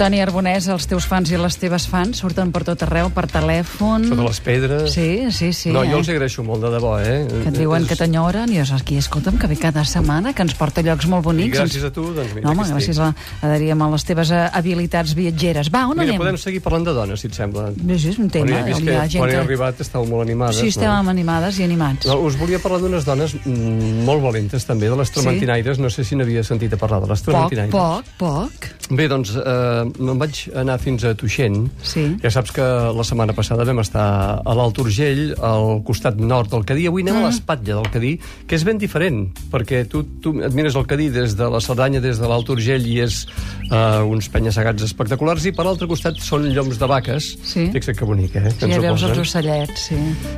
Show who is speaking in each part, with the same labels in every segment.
Speaker 1: Toni Arbonès, els teus fans i les teves fans surten per tot arreu, per telèfon...
Speaker 2: Sota les pedres...
Speaker 1: Sí, sí, sí.
Speaker 2: no,
Speaker 1: eh?
Speaker 2: jo els agraeixo molt, de debò, eh?
Speaker 1: Que et diuen
Speaker 2: És-
Speaker 1: que t'enyoren, i és aquí, escolta'm, que ve cada setmana, que ens porta llocs molt
Speaker 2: I
Speaker 1: bonics.
Speaker 2: gràcies a tu, doncs mira,
Speaker 1: No, home, gràcies a, a Daríem, a les teves eh, habilitats viatgeres. Va, on
Speaker 2: Mira,
Speaker 1: anem?
Speaker 2: podem seguir parlant de dones, si et sembla.
Speaker 1: Sí, sí, és un tema.
Speaker 2: Bueno, he vist
Speaker 1: hi ha
Speaker 2: que
Speaker 1: gent
Speaker 2: quan he
Speaker 1: que-
Speaker 2: arribat estàveu molt animades.
Speaker 1: Sí, estem
Speaker 2: no?
Speaker 1: animades i animats.
Speaker 2: No, us volia parlar d'unes dones mm, molt valentes, també, de les trementinaires. No sé si n'havia sentit a parlar de les
Speaker 1: Poc,
Speaker 2: trementinaires.
Speaker 1: poc, poc.
Speaker 2: Bé, doncs, eh, me'n vaig anar fins a Tuixent.
Speaker 1: Sí.
Speaker 2: Ja saps que la setmana passada vam estar a l'Alt Urgell, al costat nord del Cadí. Avui anem
Speaker 1: Mm.
Speaker 2: a l'espatlla del Cadí, que és ben diferent, perquè tu, tu et mires el Cadí des de la Cerdanya, des de l'Alt Urgell, i és eh, uns penya-segats espectaculars, i per l'altre costat són lloms de vaques.
Speaker 1: Sí.
Speaker 2: Fixa't que bonic, eh?
Speaker 1: Sí,
Speaker 2: ens
Speaker 1: ja veus els ocellets, sí.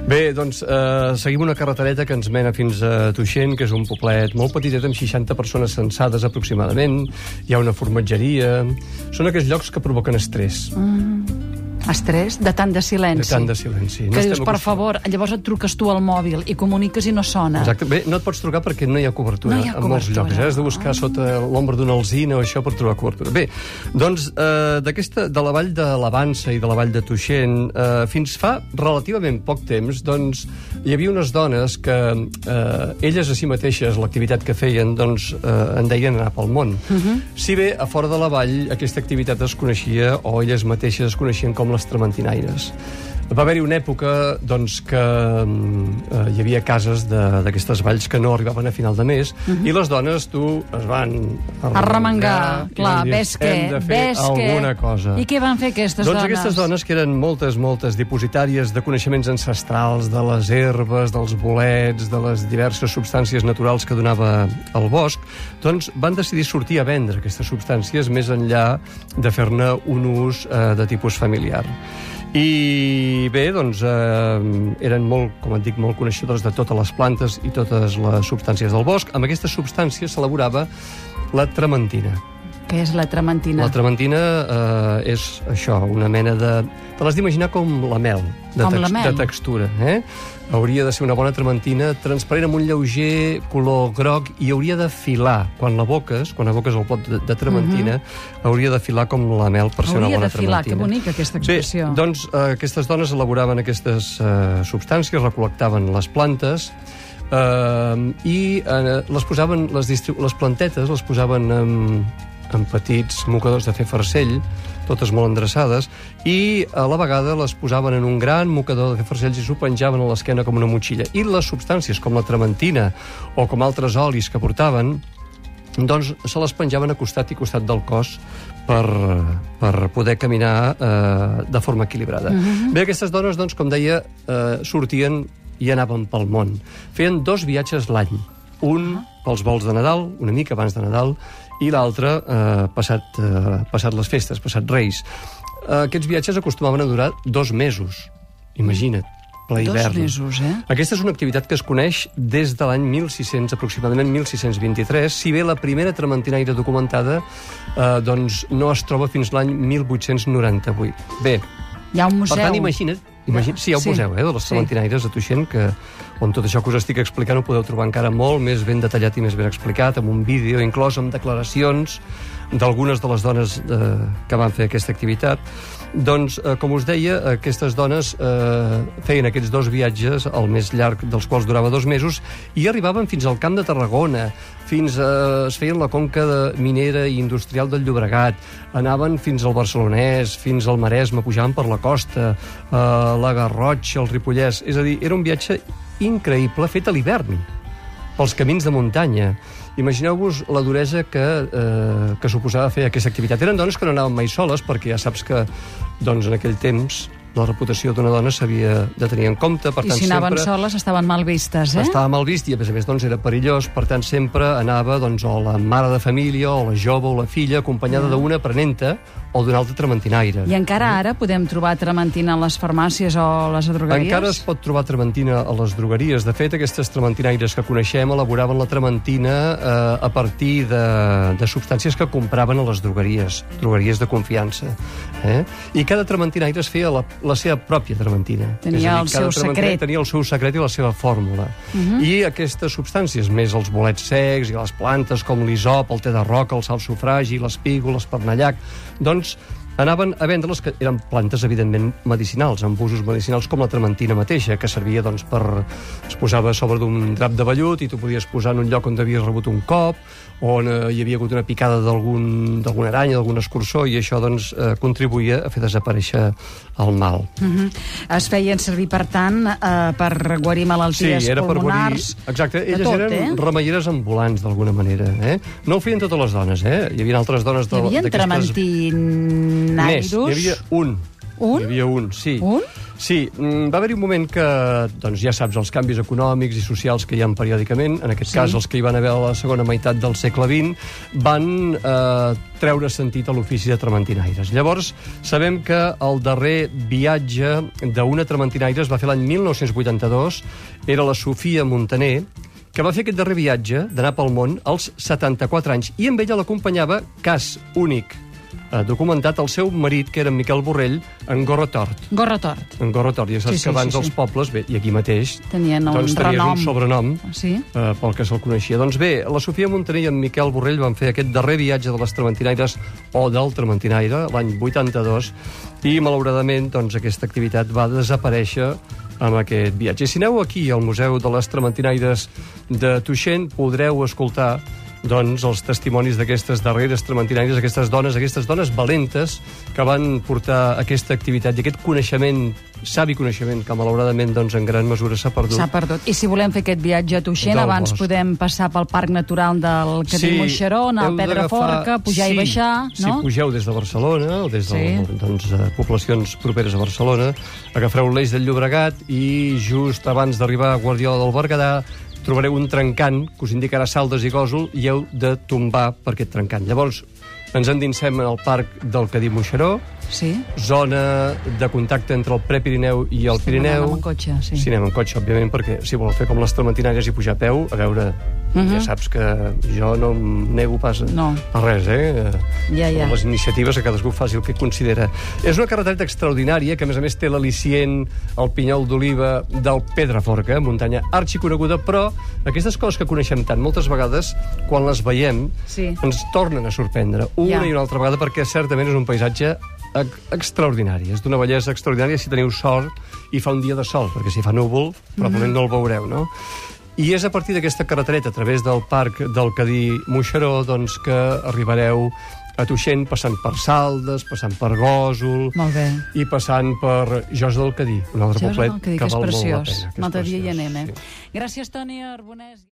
Speaker 2: Bé, doncs eh, seguim una carretereta que ens mena fins a Tuixent, que és un poblet molt petitet, amb 60 persones censades aproximadament. Hi ha una formatgeria... Són aquells llocs que provoquen estrès,
Speaker 1: Estrès de tant de silenci.
Speaker 2: de tant de silenci.
Speaker 1: Que dius, per favor, llavors et truques tu al mòbil i comuniques i no sona.
Speaker 2: Exacte. Bé, no et pots trucar perquè no hi ha cobertura
Speaker 1: No hi ha
Speaker 2: en molts
Speaker 1: cobertura.
Speaker 2: llocs. Eh? Has de buscar sota l'ombra d'una alzina o això per trobar cobertura. Bé, doncs, eh, d'aquesta, de la vall de l'Avança i de la vall de Tuixent, eh, fins fa relativament poc temps, doncs, hi havia unes dones que eh, elles a si mateixes, l'activitat que feien, doncs, eh, en deien anar pel món. Si bé, a fora de la vall, aquesta activitat es coneixia, o elles mateixes es coneixien com les trementinaires. Va haver-hi una època doncs, que mm, eh, hi havia cases d'aquestes valls que no arribaven a final de mes i les dones, tu, es van
Speaker 1: Arremangar,
Speaker 2: i
Speaker 1: clar,
Speaker 2: dir,
Speaker 1: ves què,
Speaker 2: hem de fer
Speaker 1: ves
Speaker 2: alguna cosa.
Speaker 1: I què van fer aquestes
Speaker 2: doncs
Speaker 1: dones?
Speaker 2: aquestes dones, que eren moltes, moltes dipositàries de coneixements ancestrals, de les herbes, dels bolets, de les diverses substàncies naturals que donava el bosc, doncs van decidir sortir a vendre aquestes substàncies més enllà de fer-ne un ús eh, de tipus familiar. I bé, doncs, eh, eren molt, com et dic, molt coneixedors de totes les plantes i totes les substàncies del bosc. Amb aquestes substàncies s'elaborava la trementina.
Speaker 1: Què és la trementina?
Speaker 2: La trementina eh, és això, una mena de... Te l'has d'imaginar com la mel, de,
Speaker 1: Com la mel.
Speaker 2: de textura. Eh? Hauria de ser una bona trementina transparent amb un lleuger color groc i hauria de filar. Quan la boques, quan aboques el pot de, de trementina, hauria de filar com la mel per ser una
Speaker 1: Mhm. Hauria
Speaker 2: bona
Speaker 1: de filar,
Speaker 2: trementina.
Speaker 1: que bonica aquesta expressió.
Speaker 2: Bé, doncs eh, aquestes dones elaboraven aquestes eh, substàncies, recol·lectaven les plantes eh, i eh, les posaven, les, les plantetes les posaven en, en petits mocadors de fer farcell, totes molt endreçades, i a la vegada les posaven en un gran mocador de fer farcells i s'ho penjaven a l'esquena com una motxilla. I les substàncies, com la trementina o com altres olis que portaven, doncs se les penjaven a costat i costat del cos per, per poder caminar eh, de forma equilibrada. Mm -hmm. Bé, aquestes dones, doncs, com deia, eh, sortien i anaven pel món. Feien dos viatges l'any. Un pels vols de Nadal, una mica abans de Nadal, i l'altre eh, passat, eh, passat les festes, passat Reis. Eh, aquests viatges acostumaven a durar dos mesos. Imagina't, ple
Speaker 1: Dos
Speaker 2: hivern.
Speaker 1: mesos, eh?
Speaker 2: Aquesta és una activitat que es coneix des de l'any 1600, aproximadament 1623, si bé la primera trementinaire documentada eh, doncs no es troba fins l'any 1898. Bé,
Speaker 1: Hi ha un museu.
Speaker 2: per tant, imagina't, imagina't sí, ha un
Speaker 1: Sí.
Speaker 2: museu eh, de les
Speaker 1: Sí.
Speaker 2: trementinaires a Tuixent, que, on tot això que us estic explicant ho podeu trobar encara molt més ben detallat i més ben explicat, amb un vídeo inclòs amb declaracions d'algunes de les dones eh, que van fer aquesta activitat. Doncs, eh, com us deia, aquestes dones eh, feien aquests dos viatges, el més llarg dels quals durava dos mesos, i arribaven fins al Camp de Tarragona, fins a, es feien la conca de minera i industrial del Llobregat, anaven fins al Barcelonès, fins al Maresme, pujaven per la costa, eh, la Garrotxa, el Ripollès... És a dir, era un viatge increïble fet a l'hivern, pels camins de muntanya. Imagineu-vos la duresa que, eh, que suposava fer aquesta activitat. Eren dones que no anaven mai soles, perquè ja saps que doncs, en aquell temps la reputació d'una dona s'havia de tenir en compte. Per
Speaker 1: I
Speaker 2: tant,
Speaker 1: si anaven
Speaker 2: sempre...
Speaker 1: soles estaven mal vistes, eh?
Speaker 2: Estava mal vist i, a més a més, doncs, era perillós. Per tant, sempre anava doncs, o la mare de família, o la jove, o la filla, acompanyada d'una aprenenta o d'un altre trementinaire.
Speaker 1: I encara ara podem trobar trementina a les farmàcies o a les drogueries?
Speaker 2: Encara es pot trobar trementina a les drogueries. De fet, aquestes trementinaires que coneixem elaboraven la trementina eh, a partir de, de substàncies que compraven a les drogueries, drogueries de confiança. Eh? I cada trementinaire es feia la la seva pròpia trementina.
Speaker 1: Tenia
Speaker 2: dir,
Speaker 1: el seu secret.
Speaker 2: Tenia el seu secret i la seva fórmula. Uh -huh. I aquestes substàncies, més els bolets secs i les plantes com l'isop, el té de roca, el salsofragi, l'espígol, l'espernallac, doncs anaven a vendre les que eren plantes, evidentment, medicinals, amb usos medicinals com la trementina mateixa, que servia doncs, per... es posava sobre d'un drap de vellut i tu podies posar en un lloc on havies rebut un cop, on eh, hi havia hagut una picada d'algun- d'alguna aranya, d'algun escurçó, i això doncs, eh, contribuïa a fer desaparèixer el mal.
Speaker 1: Mhm. Es feien servir, per tant, eh, per guarir malalties
Speaker 2: Sí, era per
Speaker 1: pulmonars.
Speaker 2: guarir... Exacte, elles
Speaker 1: tot,
Speaker 2: eren
Speaker 1: eh?
Speaker 2: remeieres ambulants, d'alguna manera. Eh? No ho feien totes les dones, eh? Hi havia altres dones...
Speaker 1: Hi
Speaker 2: de-
Speaker 1: havia
Speaker 2: d'aquestes-
Speaker 1: trementinairos?
Speaker 2: Més, hi havia un.
Speaker 1: Un?
Speaker 2: Hi havia un, sí.
Speaker 1: Un?
Speaker 2: Sí, mm, va haver-hi un moment que, doncs ja saps, els canvis econòmics i socials que hi ha periòdicament, en aquest
Speaker 1: Sí.
Speaker 2: cas els que hi van haver a la segona meitat del segle XX, van eh, treure sentit a l'ofici de trementinaires. Llavors, sabem que el darrer viatge d'una trementinaire es va fer l'any 1982, era la Sofia Montaner, que va fer aquest darrer viatge d'anar pel món als 74 anys, i amb ella l'acompanyava, cas únic, eh, documentat, el seu marit, que era en Miquel Borrell, en Gorra Tort.
Speaker 1: Gorra tort.
Speaker 2: En Gorra Tort. Ja saps
Speaker 1: Sí, sí,
Speaker 2: que abans
Speaker 1: sí,
Speaker 2: els
Speaker 1: sí.
Speaker 2: pobles, bé, i aquí mateix,
Speaker 1: Tenien un
Speaker 2: doncs tenies
Speaker 1: renom.
Speaker 2: un sobrenom
Speaker 1: Sí?
Speaker 2: eh, pel que se'l coneixia. Doncs bé, la Sofia Montaner i en Miquel Borrell van fer aquest darrer viatge de les Trementinaires o del Trementinaire, l'any 82, i malauradament doncs, aquesta activitat va desaparèixer amb aquest viatge. I si aneu aquí al Museu de les Trementinaires de Tuixent, podreu escoltar doncs, els testimonis d'aquestes darreres trementinaires, aquestes dones, aquestes dones valentes que van portar aquesta activitat i aquest coneixement, savi coneixement, que malauradament doncs, en gran mesura s'ha perdut.
Speaker 1: S'ha perdut. I si volem fer aquest viatge a Tuixent,
Speaker 2: Del
Speaker 1: abans
Speaker 2: bosc.
Speaker 1: podem passar pel Parc Natural del Cadí Moixeró, anar al Pedraforca, pujar
Speaker 2: sí,
Speaker 1: i baixar,
Speaker 2: Si
Speaker 1: no?
Speaker 2: pugeu des de Barcelona o des de
Speaker 1: Sí.
Speaker 2: doncs, eh, poblacions properes a Barcelona, agafareu l'eix del Llobregat i just abans d'arribar a Guardiola del Berguedà trobareu un trencant que us indicarà Saldes i Gòsol i heu de tombar per aquest trencant. Llavors, ens endinsem en el parc del Cadí Moixeró,
Speaker 1: Sí?
Speaker 2: zona de contacte entre el Prepirineu i el
Speaker 1: Sí,
Speaker 2: Pirineu.
Speaker 1: anem amb cotxe, sí.
Speaker 2: Sí, anem amb cotxe, òbviament, perquè si voleu fer com les trementinaires i pujar a peu, a veure,
Speaker 1: Mhm.
Speaker 2: ja saps que jo no em nego pas a,
Speaker 1: No.
Speaker 2: a res, eh?
Speaker 1: Ja, ja.
Speaker 2: Les iniciatives que cadascú faci el que considera. És una carretereta extraordinària, que a més a més té l'al·licient, el pinyol d'oliva del Pedraforca, muntanya arxiconeguda, però aquestes coses que coneixem tant, moltes vegades, quan les veiem,
Speaker 1: Sí.
Speaker 2: ens tornen a sorprendre una
Speaker 1: Ja.
Speaker 2: i una altra vegada, perquè certament és un paisatge ex- extraordinari, és d'una bellesa extraordinària si teniu sort i fa un dia de sol, perquè si fa núvol probablement no el veureu, no? I és a partir d'aquesta carretereta, a través del parc del Cadí Moixeró, doncs que arribareu a Tuixent passant per Saldes, passant per Gòsol
Speaker 1: Molt bé.
Speaker 2: i passant per Jos del Cadí, un altre
Speaker 1: és
Speaker 2: poblet
Speaker 1: que
Speaker 2: que
Speaker 1: és
Speaker 2: val molt la
Speaker 1: preciós.
Speaker 2: pena. que és
Speaker 1: Un altre dia hi
Speaker 2: preciós,
Speaker 1: anem, eh?
Speaker 2: sí.
Speaker 1: Gràcies, Toni Arbonès.